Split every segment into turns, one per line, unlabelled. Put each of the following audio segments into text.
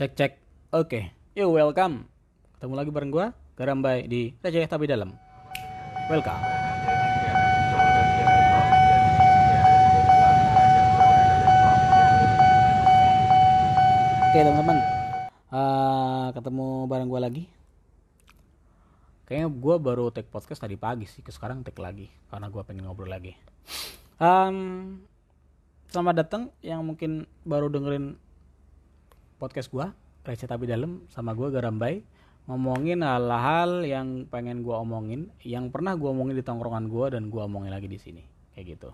Cek cek. Oke. Yo welcome. Ketemu lagi bareng gua Garambai di Receh Tapi Dalam. Welcome. Oke teman-teman. Eh, ketemu bareng gua lagi. Kayaknya gua baru take podcast tadi pagi sih. Ke sekarang take lagi karena gua pengen ngobrol lagi. Em, selamat datang yang mungkin baru dengerin podcast gua receh tapi dalam sama gua Garambai ngomongin hal-hal yang pengen gua omongin yang pernah gua omongin di tongkrongan gua dan gua omongin lagi di sini. Kayak gitu.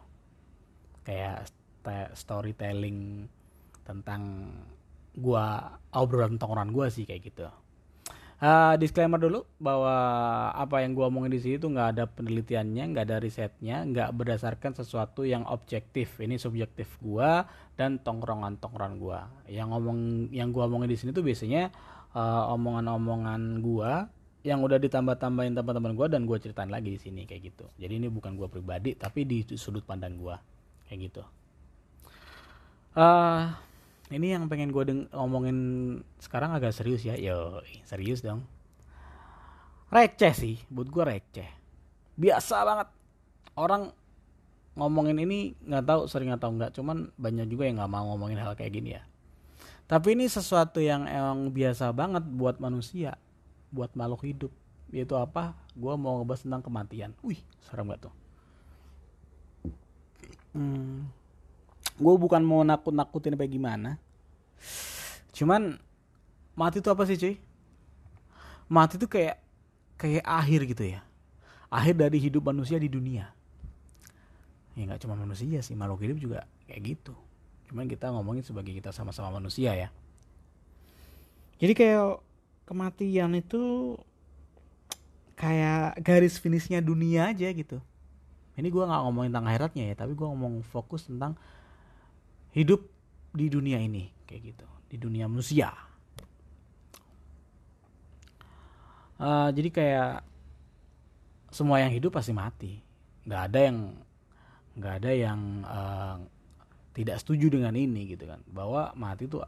Kayak st- storytelling tentang gua obrolan tongkrongan gua sih kayak gitu Uh, disclaimer dulu bahwa apa yang gua omongin di sini tuh nggak ada penelitiannya, nggak ada risetnya, nggak berdasarkan sesuatu yang objektif. Ini subjektif gua dan tongkrongan-tongkrongan gua. Yang ngomong yang gua omongin di sini tuh biasanya uh, omongan-omongan gua yang udah ditambah-tambahin teman-teman gua dan gua ceritain lagi di sini kayak gitu. Jadi ini bukan gua pribadi tapi di sudut pandang gua kayak gitu. Uh, ini yang pengen gue deng ngomongin sekarang agak serius ya. Yo serius dong. Receh sih buat gue receh. Biasa banget. Orang ngomongin ini nggak tahu sering atau nggak cuman banyak juga yang nggak mau ngomongin hal kayak gini ya. Tapi ini sesuatu yang emang biasa banget buat manusia buat makhluk hidup. Yaitu apa? Gue mau ngebahas tentang kematian. Wih serem gak tuh? Hmm, gue bukan mau nakut-nakutin apa gimana. Cuman mati itu apa sih cuy? Mati itu kayak kayak akhir gitu ya. Akhir dari hidup manusia di dunia. Ya nggak cuma manusia sih makhluk hidup juga kayak gitu. Cuman kita ngomongin sebagai kita sama-sama manusia ya. Jadi kayak kematian itu kayak garis finishnya dunia aja gitu. Ini gue nggak ngomongin tentang akhiratnya ya tapi gue ngomong fokus tentang hidup di dunia ini kayak gitu. Di dunia manusia. Uh, jadi kayak semua yang hidup pasti mati. Nggak ada yang nggak ada yang uh, tidak setuju dengan ini gitu kan. Bahwa mati itu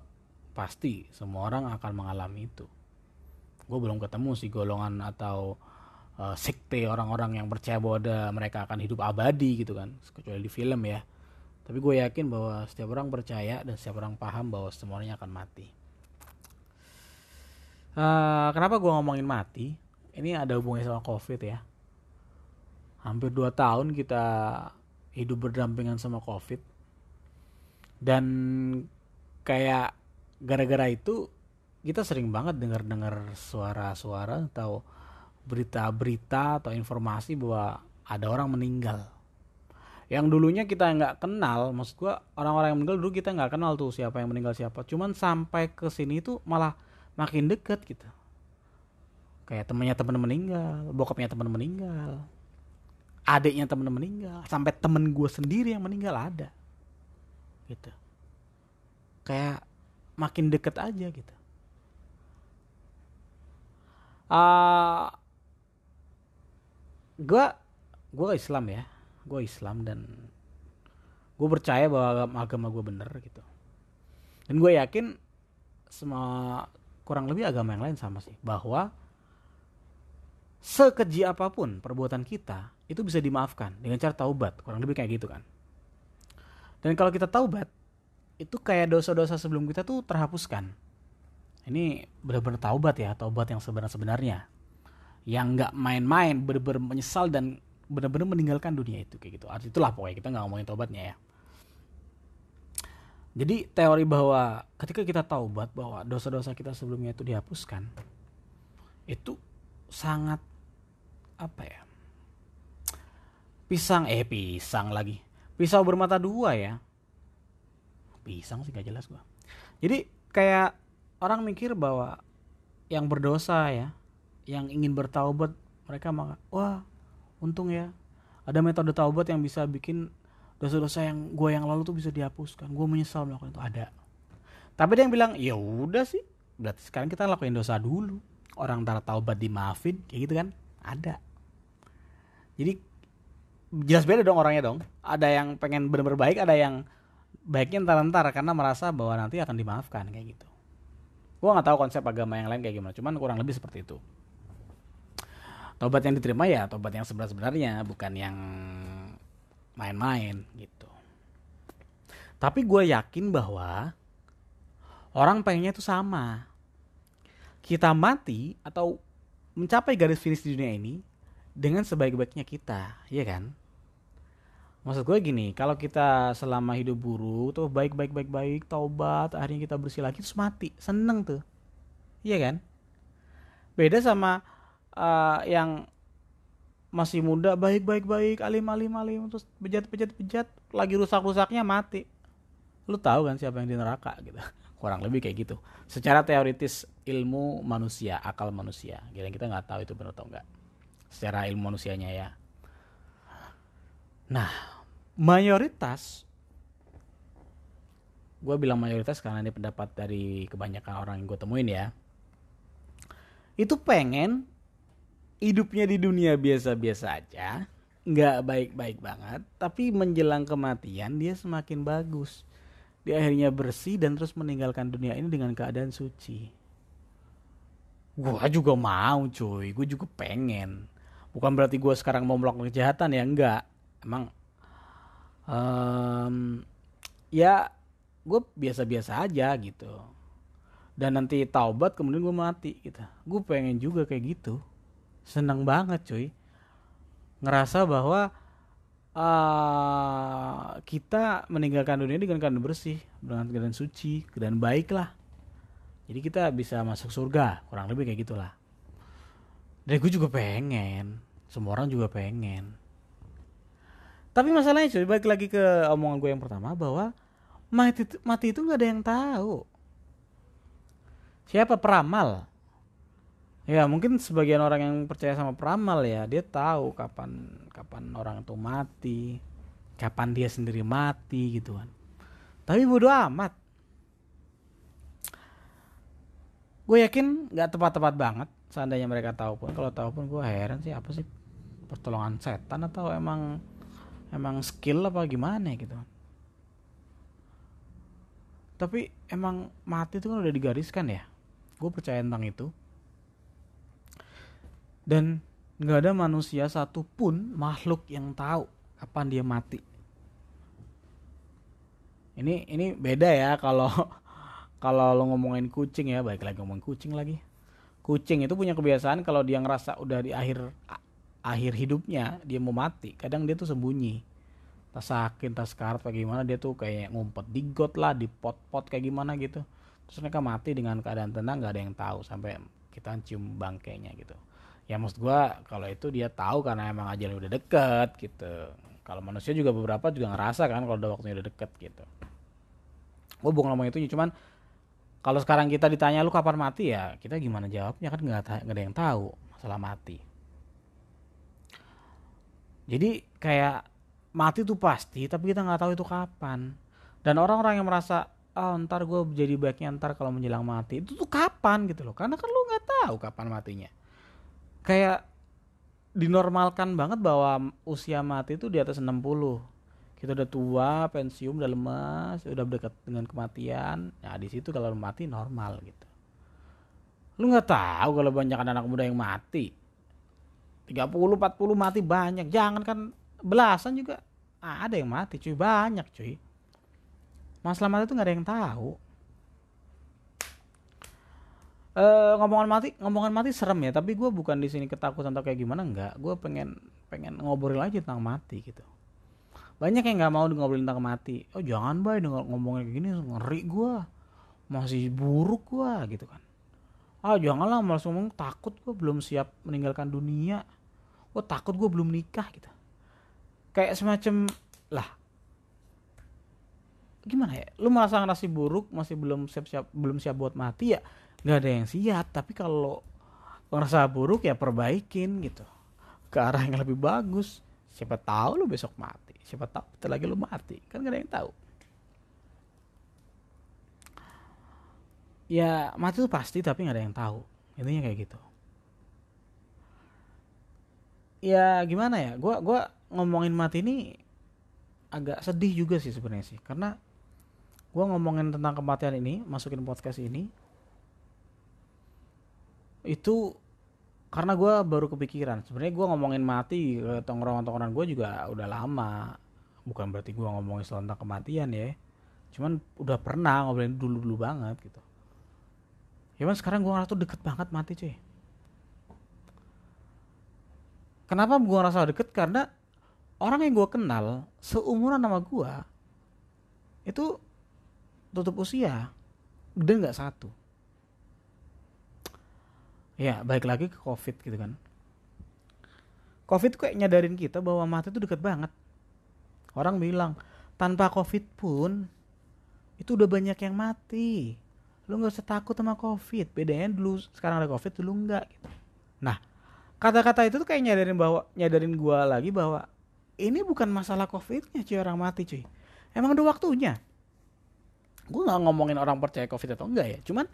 pasti semua orang akan mengalami itu. Gue belum ketemu sih golongan atau uh, sekte orang-orang yang percaya bahwa mereka akan hidup abadi gitu kan. Kecuali di film ya tapi gue yakin bahwa setiap orang percaya dan setiap orang paham bahwa semuanya akan mati. Uh, kenapa gue ngomongin mati? Ini ada hubungannya sama covid ya. Hampir 2 tahun kita hidup berdampingan sama covid. Dan kayak gara-gara itu kita sering banget dengar-dengar suara-suara atau berita-berita atau informasi bahwa ada orang meninggal yang dulunya kita nggak kenal maksud gua orang-orang yang meninggal dulu kita nggak kenal tuh siapa yang meninggal siapa. Cuman sampai ke sini tuh malah makin deket gitu. Kayak temennya temen meninggal bokapnya temen meninggal adiknya temen meninggal sampai temen gue sendiri yang meninggal ada. Gitu. Kayak makin deket aja gitu. Uh, gue gue Islam ya gue Islam dan gue percaya bahwa agama gue bener gitu. Dan gue yakin semua kurang lebih agama yang lain sama sih bahwa sekeji apa pun perbuatan kita itu bisa dimaafkan dengan cara taubat kurang lebih kayak gitu kan. Dan kalau kita taubat itu kayak dosa-dosa sebelum kita tuh terhapuskan. Ini benar-benar taubat ya taubat yang sebenarnya yang nggak main-main benar-benar menyesal dan benar-benar meninggalkan dunia itu kayak gitu. Arti itulah pokoknya kita nggak ngomongin tobatnya ya. Jadi teori bahwa ketika kita taubat bahwa dosa-dosa kita sebelumnya itu dihapuskan, itu sangat apa ya? Pisang eh pisang lagi. Pisau bermata dua ya. Pisang sih gak jelas gua. Jadi kayak orang mikir bahwa yang berdosa ya, yang ingin bertaubat mereka maka wah untung ya. Ada metode taubat yang bisa bikin dosa-dosa yang gue yang lalu tuh bisa dihapuskan. Gue menyesal melakukan itu. Ada. Tapi ada yang bilang ya udah sih. Berarti sekarang kita lakuin dosa dulu. Orang ntar taubat dimaafin. Kayak gitu kan? Ada. Jadi jelas beda dong orangnya dong. Ada yang pengen bener-bener baik ada yang baiknya ntar-ntar karena merasa bahwa nanti akan dimaafkan kayak gitu. Gue nggak tahu konsep agama yang lain kayak gimana. Cuman kurang lebih seperti itu tobat yang diterima ya tobat yang sebenarnya bukan yang main-main gitu tapi gue yakin bahwa orang pengennya itu sama kita mati atau mencapai garis finish di dunia ini dengan sebaik-baiknya kita, ya kan? Maksud gue gini, kalau kita selama hidup buruk tuh baik baik baik baik taubat, akhirnya kita bersih lagi terus mati, seneng tuh, iya kan? Beda sama uh, yang masih muda baik baik baik alim alim alim terus bejat lagi rusak rusaknya mati, lu tahu kan siapa yang di neraka gitu? kurang lebih kayak gitu. Secara teoritis ilmu manusia akal manusia. Kira kita nggak tahu itu benar atau enggak secara ilmu manusianya ya. Nah mayoritas gue bilang mayoritas karena ini pendapat dari kebanyakan orang yang gue temuin ya itu pengen hidupnya di dunia biasa-biasa aja nggak baik-baik banget tapi menjelang kematian dia semakin bagus dia akhirnya bersih dan terus meninggalkan dunia ini dengan keadaan suci. Gua juga mau cuy, gue juga pengen. Bukan berarti gue sekarang mau melakukan kejahatan ya, enggak. Emang um, ya gue biasa-biasa aja gitu. Dan nanti taubat kemudian gue mati gitu. Gue pengen juga kayak gitu. Seneng banget cuy. Ngerasa bahwa uh, kita meninggalkan dunia dengan keadaan bersih, dengan keadaan suci, keadaan baik lah. Jadi kita bisa masuk surga, kurang lebih kayak gitulah. Dan gue juga pengen, semua orang juga pengen. Tapi masalahnya cuy, balik lagi ke omongan gue yang pertama bahwa mati mati itu nggak ada yang tahu. Siapa peramal? Ya mungkin sebagian orang yang percaya sama peramal ya dia tahu kapan kapan orang itu mati, kapan dia sendiri mati gitu kan. Tapi bodoh amat. Gue yakin nggak tepat-tepat banget seandainya mereka tahu pun. Kalau tahu pun gue heran sih apa sih pertolongan setan atau emang emang skill apa gimana gitu. Tapi emang mati itu kan udah digariskan ya. Gue percaya tentang itu dan nggak ada manusia satupun makhluk yang tahu kapan dia mati. Ini ini beda ya kalau kalau lo ngomongin kucing ya baik lagi ngomong kucing lagi. Kucing itu punya kebiasaan kalau dia ngerasa udah di akhir akhir hidupnya dia mau mati kadang dia tuh sembunyi. Tas sakit tas sekarat kayak gimana dia tuh kayak ngumpet di got lah di pot-pot kayak gimana gitu. Terus mereka mati dengan keadaan tenang nggak ada yang tahu sampai kita cium bangkainya gitu ya maksud gue kalau itu dia tahu karena emang aja udah deket gitu. Kalau manusia juga beberapa juga ngerasa kan kalau udah waktunya udah deket gitu. Gue bukan ngomong itu cuman kalau sekarang kita ditanya lu kapan mati? Ya kita gimana jawabnya? Kan nggak ada yang tahu masalah mati. Jadi kayak mati tuh pasti tapi kita nggak tahu itu kapan. Dan orang-orang yang merasa ah oh, ntar gue jadi baiknya ntar kalau menjelang mati. Itu tuh kapan gitu loh. Karena kan lu nggak tahu kapan matinya kayak dinormalkan banget bahwa usia mati itu di atas 60 kita udah tua pensiun udah lemas udah dekat dengan kematian. Nah di situ kalau mati normal gitu. Lu nggak tahu kalau banyak anak muda yang mati. 30 40 mati banyak. Jangan kan belasan juga. Ah, ada yang mati cuy. Banyak cuy. Masalah mati itu nggak ada yang tahu Uh, ngomongan mati, ngomongan mati serem ya. Tapi gue bukan di sini ketakutan atau kayak gimana enggak. Gue pengen pengen ngobrol aja tentang mati gitu. Banyak yang nggak mau ngobrolin tentang mati. Oh jangan bay ngomongin kayak gini ngeri gue. Masih buruk gue gitu kan. Ah janganlah malas ngomong takut gue belum siap meninggalkan dunia. Oh takut gue belum nikah gitu. Kayak semacam lah gimana ya lu merasa ngerasa buruk masih belum siap siap belum siap buat mati ya nggak ada yang siap tapi kalau ngerasa buruk ya perbaikin gitu. Ke arah yang lebih bagus. Siapa tahu lu besok mati. Siapa tahu bentar lagi lu mati. Kan gak ada yang tahu. Ya mati itu pasti tapi nggak ada yang tahu. Intinya kayak gitu. Ya gimana ya? Gue gua ngomongin mati ini agak sedih juga sih sebenarnya sih. Karena gue ngomongin tentang kematian ini masukin podcast ini itu karena gue baru kepikiran. Sebenarnya gue ngomongin mati ke tongkrongan-tongkrongan gue juga udah lama. Bukan berarti gue ngomongin soal tentang kematian ya. Cuman udah pernah ngobrolin dulu dulu banget gitu. Ya kan sekarang gue ngerasa tuh deket banget mati cuy. Kenapa gue ngerasa deket? Karena orang yang gue kenal seumuran sama gue itu tutup usia. Gede nggak satu ya baik lagi ke covid gitu kan. Covid kayak nyadarin kita bahwa mati itu deket banget. Orang bilang tanpa covid pun itu udah banyak yang mati. Lu nggak usah takut sama covid. Bedanya dulu sekarang ada covid dulu enggak gitu nah kata-kata itu tuh kayak nyadarin bahwa nyadarin gua lagi bahwa ini bukan masalah covidnya cuy orang mati cuy. Emang udah waktunya. Gue nggak ngomongin orang percaya covid atau enggak ya cuman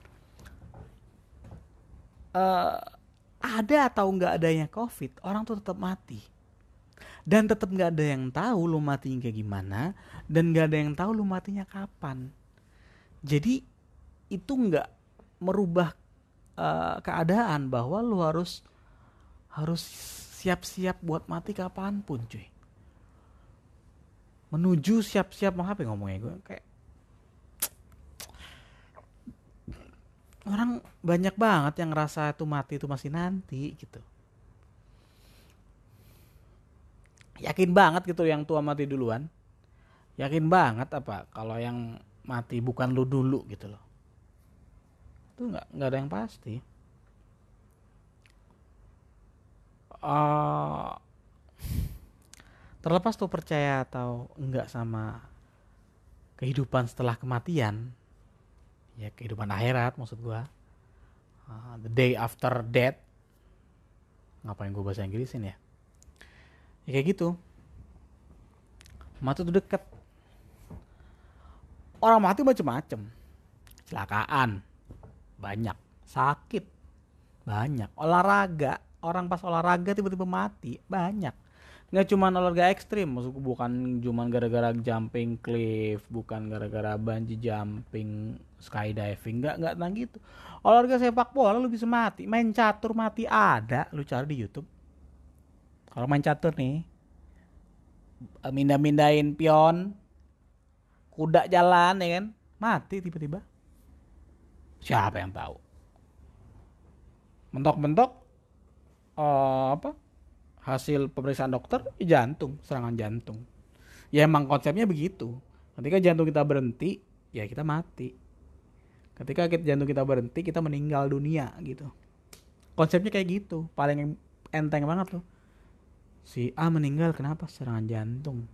uh, ada atau nggak adanya covid orang tuh tetap mati. Dan tetap nggak ada yang tahu lu matinya kayak gimana dan nggak ada yang tahu lu matinya kapan. Jadi itu nggak merubah uh, keadaan bahwa lu harus harus siap-siap buat mati kapan pun cuy. Menuju siap-siap mau apa ngomongnya gue kayak orang banyak banget yang ngerasa itu mati itu masih nanti gitu. Yakin banget gitu yang tua mati duluan. Yakin banget apa? Kalau yang mati bukan lu dulu gitu loh. Itu nggak nggak ada yang pasti. Uh, terlepas tuh percaya atau enggak sama kehidupan setelah kematian ya kehidupan akhirat maksud gua. Uh, the day after death. Ngapain gua bahasa Inggrisin ya? Ya kayak gitu. Mati tuh deket. Orang mati macem-macem. Kecelakaan. Banyak. Sakit. Banyak. Olahraga. Orang pas olahraga tiba-tiba mati. Banyak nggak cuma olahraga ekstrim maksudku bukan cuma gara-gara jumping cliff bukan gara-gara bungee jumping skydiving nggak nggak tentang gitu. Olahraga sepak bola lu bisa mati main catur mati ada lu cari di YouTube. Kalau main catur nih mindah-mindahin pion kuda jalan ya kan? Mati tiba-tiba. Siapa yang tahu? Mentok-mentok uh, apa hasil pemeriksaan dokter ya jantung serangan jantung. Ya emang konsepnya begitu. Ketika jantung kita berhenti ya kita mati. Ketika kita, jantung kita berhenti kita meninggal dunia gitu. Konsepnya kayak gitu paling enteng banget loh si A meninggal kenapa? Serangan jantung.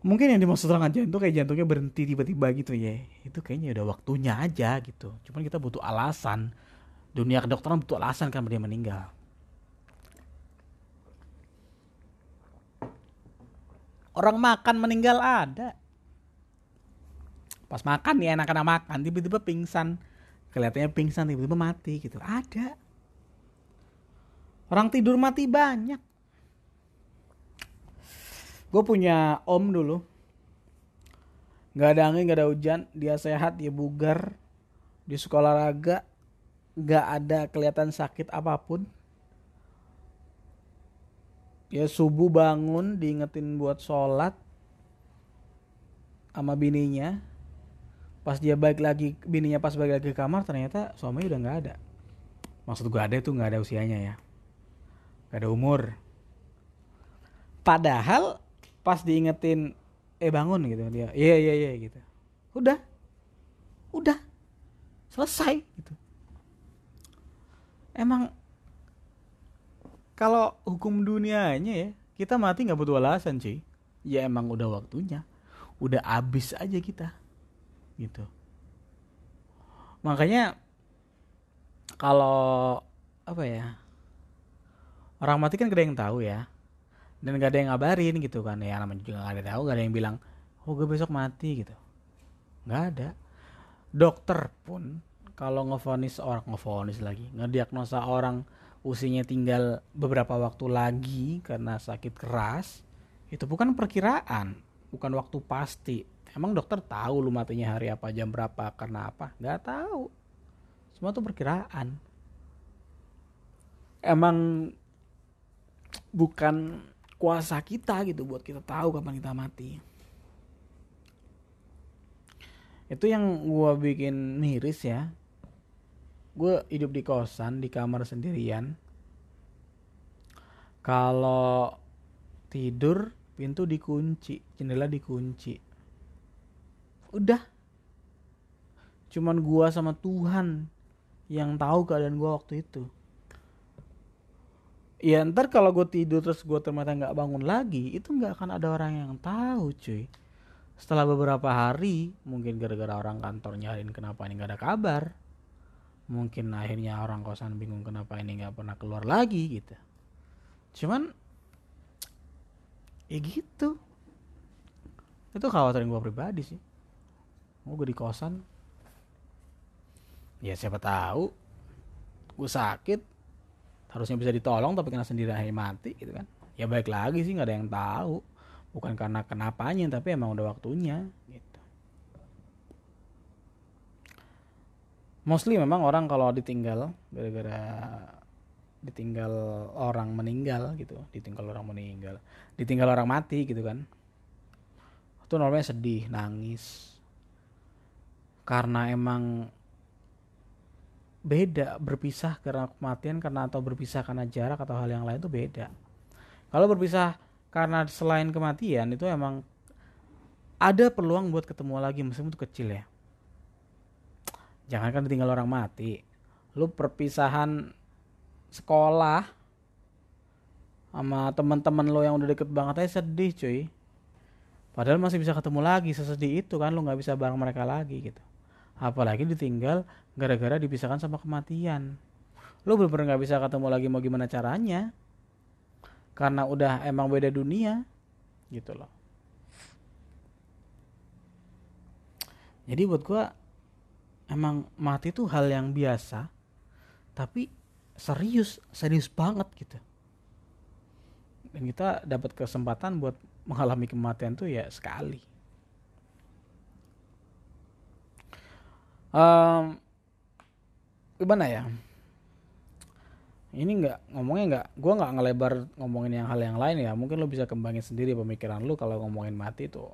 Mungkin yang dimaksud serangan jantung kayak jantungnya berhenti tiba-tiba gitu ya. Itu kayaknya udah waktunya aja gitu. Cuman kita butuh alasan. Dunia kedokteran butuh alasan kan dia meninggal Orang makan meninggal ada. Pas makan nih enak-enak makan, tiba-tiba pingsan. Kelihatannya pingsan, tiba-tiba mati gitu. Ada. Orang tidur mati banyak. Gue punya om dulu. Gak ada angin, gak ada hujan. Dia sehat, dia bugar. Di sekolah raga. Gak ada kelihatan sakit apa pun ya subuh bangun diingetin buat sholat sama bininya. Pas dia balik lagi bininya pas balik lagi ke kamar ternyata suaminya udah nggak ada. Maksud gue ada itu nggak ada usianya ya. Nggak ada umur. Padahal pas diingetin eh bangun gitu dia. Iya iya iya gitu. Udah. Udah. Selesai gitu. Emang kalau hukum dunianya ya kita mati nggak butuh alasan sih ya emang udah waktunya. Udah abis aja kita. Gitu. Makanya kalau apa ya orang mati kan gak ada yang tahu ya. Dan gak ada yang ngabarin gitu kan. Ya namanya juga gak ada yang tahu gak ada yang bilang oh gue besok mati gitu. Nggak ada. Dokter pun kalau ngefonis orang ngefonis lagi ngediagnosa orang usianya tinggal beberapa waktu lagi karena sakit keras itu bukan perkiraan bukan waktu pasti. Emang dokter tahu lu matinya hari apa jam berapa karena apa? Nggak tahu. Semua tuh perkiraan. Emang bukan kuasa kita gitu buat kita tahu kapan kita mati. Itu yang gue bikin miris ya gue hidup di kosan di kamar sendirian. Kalau tidur pintu dikunci jendela dikunci. Udah. Cuman gua sama Tuhan yang tahu keadaan gua waktu itu. Ya ntar kalau gue tidur terus gue ternyata nggak bangun lagi itu nggak akan ada orang yang tahu cuy. Setelah beberapa hari mungkin gara-gara orang kantor nyariin kenapa ini nggak ada kabar mungkin akhirnya orang kosan bingung kenapa ini nggak pernah keluar lagi gitu. Cuman ya gitu. Itu khawatirin gue pribadi sih. Mau gue di kosan. Ya siapa tahu gue sakit harusnya bisa ditolong tapi kena sendiri akhirnya mati gitu kan. Ya baik lagi sih nggak ada yang tahu. Bukan karena kenapanya tapi emang udah waktunya gitu mostly memang orang kalau ditinggal gara-gara ditinggal orang meninggal gitu ditinggal orang meninggal ditinggal orang mati gitu kan itu normalnya sedih nangis. Karena emang beda berpisah karena kematian karena atau berpisah karena jarak atau hal yang lain itu beda. Kalau berpisah karena selain kematian itu emang ada peluang buat ketemu lagi meskipun itu kecil ya jangan kan ditinggal orang mati. Lu perpisahan sekolah sama teman-teman lo yang udah deket banget aja sedih cuy. Padahal masih bisa ketemu lagi sesedih itu kan lo nggak bisa bareng mereka lagi gitu. Apalagi ditinggal gara-gara dipisahkan sama kematian. Lo bener-bener nggak bisa ketemu lagi mau gimana caranya. Karena udah emang beda dunia gitu loh. Jadi buat gua emang mati itu hal yang biasa tapi serius serius banget gitu. Dan kita dapat kesempatan buat mengalami kematian tuh ya sekali. Um, gimana ya? Ini nggak ngomongnya nggak gue nggak ngelebar ngomongin yang hal yang lain ya. Mungkin lo bisa kembangin sendiri pemikiran lo kalau ngomongin mati tuh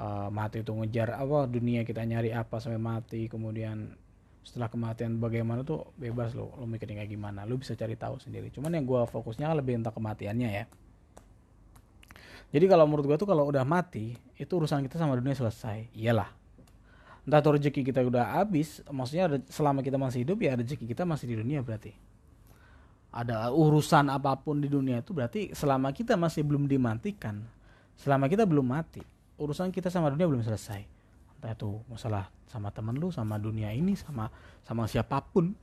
uh, mati itu ngejar apa dunia kita nyari apa sampai mati kemudian setelah kematian bagaimana tuh bebas lo lo mikirin kayak gimana lo bisa cari tahu sendiri. Cuman yang gue fokusnya lebih tentang kematiannya ya. Jadi kalau menurut gue tuh kalau udah mati itu urusan kita sama dunia selesai. Iyalah. Entah tuh rezeki kita udah habis maksudnya selama kita masih hidup ya rezeki kita masih di dunia berarti. Ada urusan apa pun di dunia itu berarti selama kita masih belum dimatikan selama kita belum mati urusan kita sama dunia belum selesai. Entah itu masalah sama temen lu sama dunia ini sama sama siapa pun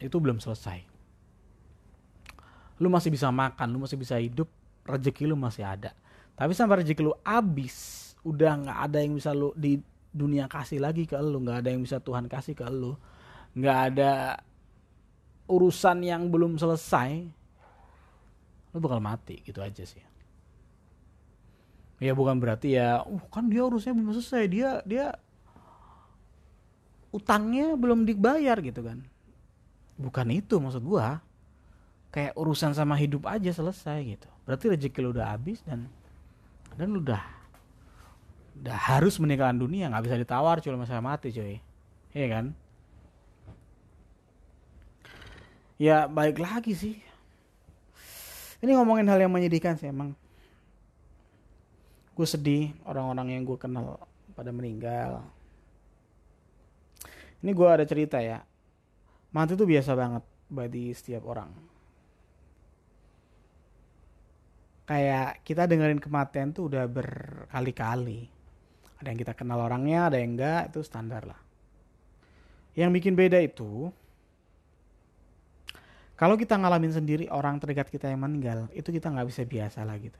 itu belum selesai. Lu masih bisa makan lu masih bisa hidup rezeki lu masih ada. Tapi sampai rezeki lu habis udah nggak ada yang bisa lu di dunia kasih lagi ke lu nggak ada yang bisa Tuhan kasih ke lu nggak ada urusan yang belum selesai lu bakal mati gitu aja sih ya bukan berarti ya uh kan dia urusnya belum selesai dia dia utangnya belum dibayar gitu kan. Bukan itu maksud gua. Kayak urusan sama hidup aja selesai gitu. Berarti rezeki lu udah habis dan dan lu udah udah harus meninggalkan dunia nggak bisa ditawar cuma masalah mati cuy. Iya kan? Ya baik lagi sih. Ini ngomongin hal yang menyedihkan sih emang gue sedih orang-orang yang gue kenal pada meninggal. Ini gue ada cerita ya. Mati itu biasa banget bagi setiap orang. Kayak kita dengerin kematian tuh udah berkali-kali. Ada yang kita kenal orangnya ada yang enggak itu standar lah. Yang bikin beda itu kalau kita ngalamin sendiri orang terdekat kita yang meninggal itu kita nggak bisa biasa lah gitu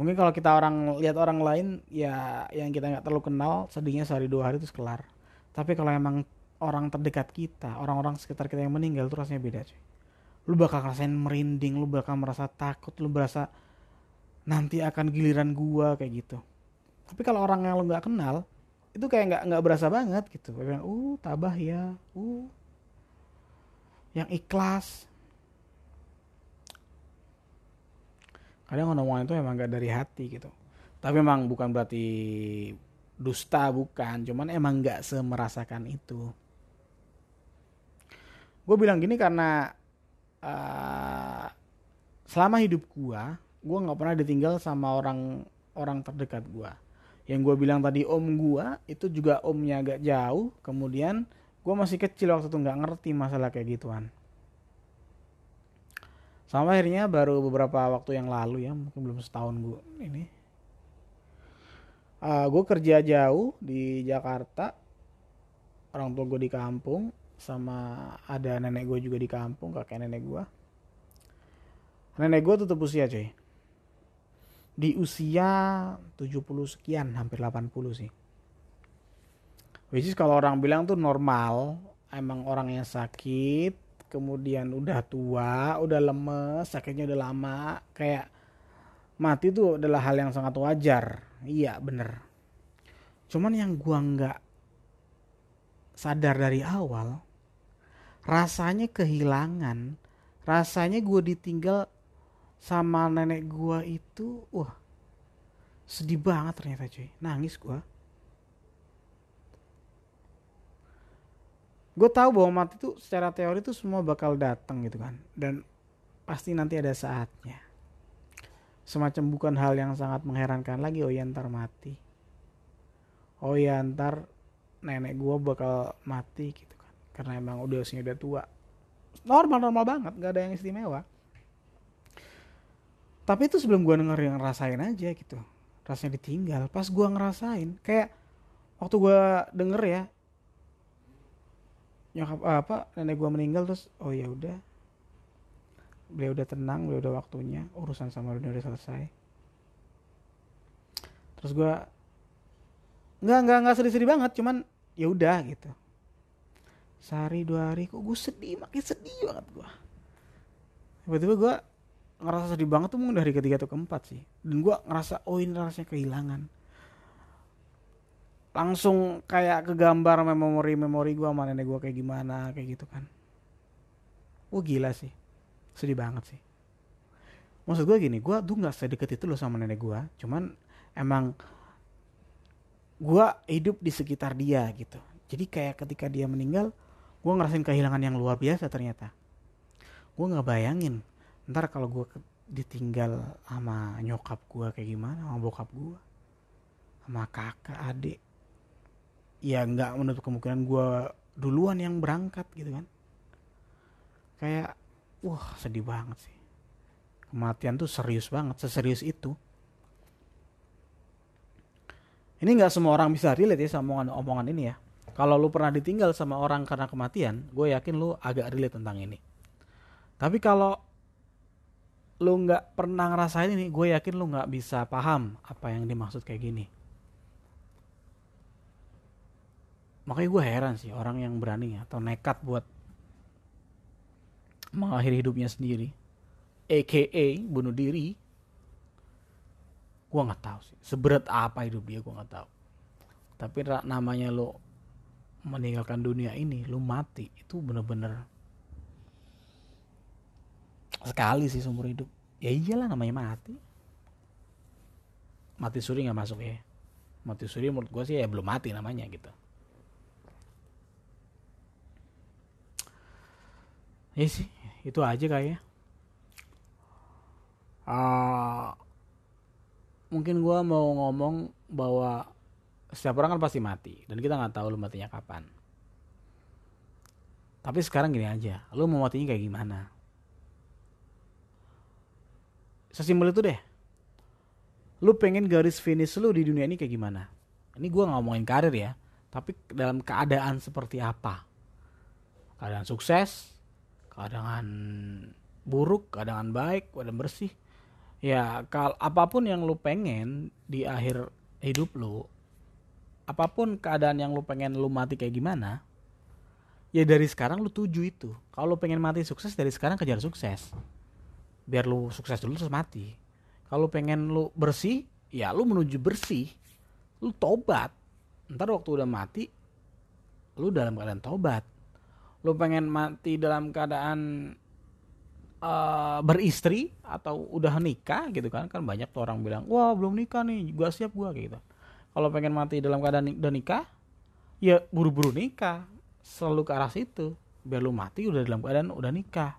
mungkin kalau kita orang lihat orang lain ya yang kita nggak terlalu kenal sedihnya sehari dua hari itu kelar. Tapi kalau emang orang terdekat kita orang-orang sekitar kita yang meninggal itu rasanya beda cuy. Lu bakal ngerasain merinding lu bakal merasa takut lu berasa nanti akan giliran gua kayak gitu. Tapi kalau orang yang lo nggak kenal itu kayak nggak nggak berasa banget gitu. Kayak uh tabah ya uh yang ikhlas kadang ngomong itu emang gak dari hati gitu. Tapi emang bukan berarti dusta bukan. Cuman emang gak semerasakan itu. Gue bilang gini karena uh, selama hidup gue gue nggak pernah ditinggal sama orang orang terdekat gue yang gue bilang tadi om gue itu juga omnya agak jauh. Kemudian gue masih kecil waktu itu nggak ngerti masalah kayak gituan sampai akhirnya baru beberapa waktu yang lalu ya mungkin belum setahun gue ini. Uh, gue kerja jauh di Jakarta orang tua gue di kampung sama ada nenek gue juga di kampung kakek nenek gue nenek gue tutup usia cuy di usia 70 sekian hampir 80 sih. Which is kalau orang bilang tuh normal emang orang yang sakit kemudian udah tua udah lemes sakitnya udah lama kayak mati itu adalah hal yang sangat wajar. Iya bener. Cuman yang gua nggak sadar dari awal rasanya kehilangan. Rasanya gue ditinggal sama nenek gua itu wah sedih banget ternyata cuy. Nangis gua gue tahu bahwa mati itu secara teori itu semua bakal datang gitu kan. Dan pasti nanti ada saatnya. Semacam bukan hal yang sangat mengherankan lagi oh ya ntar mati. Oh ya ntar nenek gue bakal mati gitu kan. Karena emang udah usia udah tua. Normal normal banget nggak ada yang istimewa. Tapi itu sebelum gue denger yang rasain aja gitu. Rasanya ditinggal. Pas gue ngerasain kayak waktu gue denger ya nyokap eh, apa nenek gue meninggal terus oh ya udah. Beliau udah tenang beliau udah waktunya urusan sama dunia udah selesai. Terus gue nggak nggak nggak sedih-sedih banget cuman ya udah gitu. Sehari dua hari kok gue sedih makin sedih banget gue tiba-tiba gue ngerasa sedih banget tuh mungkin dari ketiga atau keempat sih. Dan gue ngerasa oh ini rasanya kehilangan langsung kayak kegambar memori-memori gue sama nenek gue kayak gimana kayak gitu kan. Wah gila sih. Sedih banget sih. Maksud gue gini gue tuh nggak sedekat itu loh sama nenek gue cuman emang gue hidup di sekitar dia gitu. Jadi kayak ketika dia meninggal gue ngerasain kehilangan yang luar biasa ternyata. Gue nggak bayangin ntar kalau gue ditinggal sama nyokap gue kayak gimana sama bokap gue sama kakak adik ya nggak menutup kemungkinan gue duluan yang berangkat gitu kan. Kayak wah sedih banget sih. Kematian tuh serius banget seserius itu. Ini nggak semua orang bisa relate ya sama omongan, omongan ini ya. Kalau lu pernah ditinggal sama orang karena kematian gue yakin lu agak relate tentang ini. Tapi kalau lu nggak pernah ngerasain ini gue yakin lu nggak bisa paham apa yang dimaksud kayak gini makanya gue heran sih orang yang berani atau nekat buat mengakhiri hidupnya sendiri aka bunuh diri. Gue nggak tahu sih seberat apa hidup dia gue nggak tahu. Tapi namanya lo meninggalkan dunia ini lo mati itu bener-bener sekali sih seumur hidup. Ya iyalah namanya mati. Mati suri nggak masuk ya. Mati suri menurut gue sih ya belum mati namanya gitu ya sih itu aja kayaknya. Uh, mungkin gue mau ngomong bahwa setiap orang kan pasti mati dan kita nggak tahu lu matinya kapan. Tapi sekarang gini aja lu mau matinya kayak gimana? Sesimpel itu deh. Lu pengen garis finish lu di dunia ini kayak gimana? Ini gue ngomongin karir ya tapi dalam keadaan seperti apa? Keadaan sukses keadaan buruk, keadaan baik, keadaan bersih. Ya, kal apa pun yang lu pengen di akhir hidup lu, apa pun keadaan yang lu pengen lu mati kayak gimana, ya dari sekarang lu tuju itu. Kalau lu pengen mati sukses dari sekarang kejar sukses. Biar lu sukses dulu terus mati. Kalau pengen lu bersih, ya lu menuju bersih. Lu tobat. Ntar waktu udah mati, lu dalam keadaan tobat lu pengen mati dalam keadaan uh, beristri atau udah nikah gitu kan? Kan banyak tuh orang bilang wah belum nikah nih gua siap gua gitu. Kalau pengen mati dalam keadaan udah nikah ya buru-buru nikah. Selalu ke arah situ. Biar lu mati udah dalam keadaan udah nikah.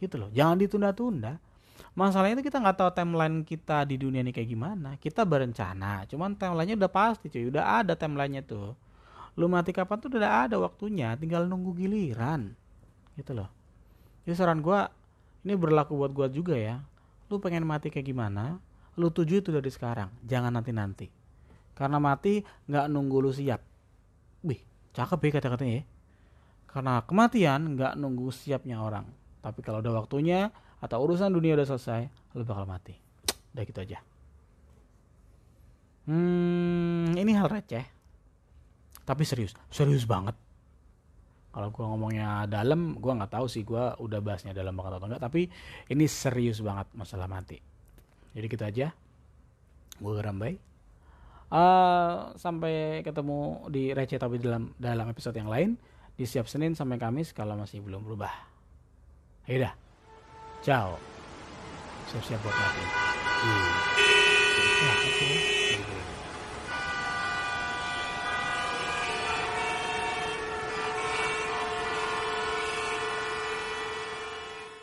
Gitu loh. Jangan ditunda-tunda. Masalahnya itu kita nggak tahu timeline kita di dunia ini kayak gimana. Kita berencana cuman timelinenya udah pasti cuy. Udah ada timelinenya tuh lu mati kapan tuh udah ada waktunya tinggal nunggu giliran. Gitu loh. Jadi saran gue ini berlaku buat gue juga ya. Lu pengen mati kayak gimana lu tuju itu dari sekarang. Jangan nanti nanti karena mati nggak nunggu lu siap. Wih cakep ya kata-katanya ya. Karena kematian nggak nunggu siapnya orang. Tapi kalau udah waktunya atau urusan dunia udah selesai lu bakal mati. Udah gitu aja. Hmm ini hal receh tapi serius serius banget. Kalau gue ngomongnya dalam gue nggak tahu sih gue udah bahasnya dalam banget atau enggak tapi ini serius banget masalah mati. Jadi kita aja. Gue Rambai. Uh, sampai ketemu di receh tapi dalam dalam episode yang lain. Di siap Senin sampai Kamis kalau masih belum berubah. Ya ciao. Siap-siap buat mati. Hmm.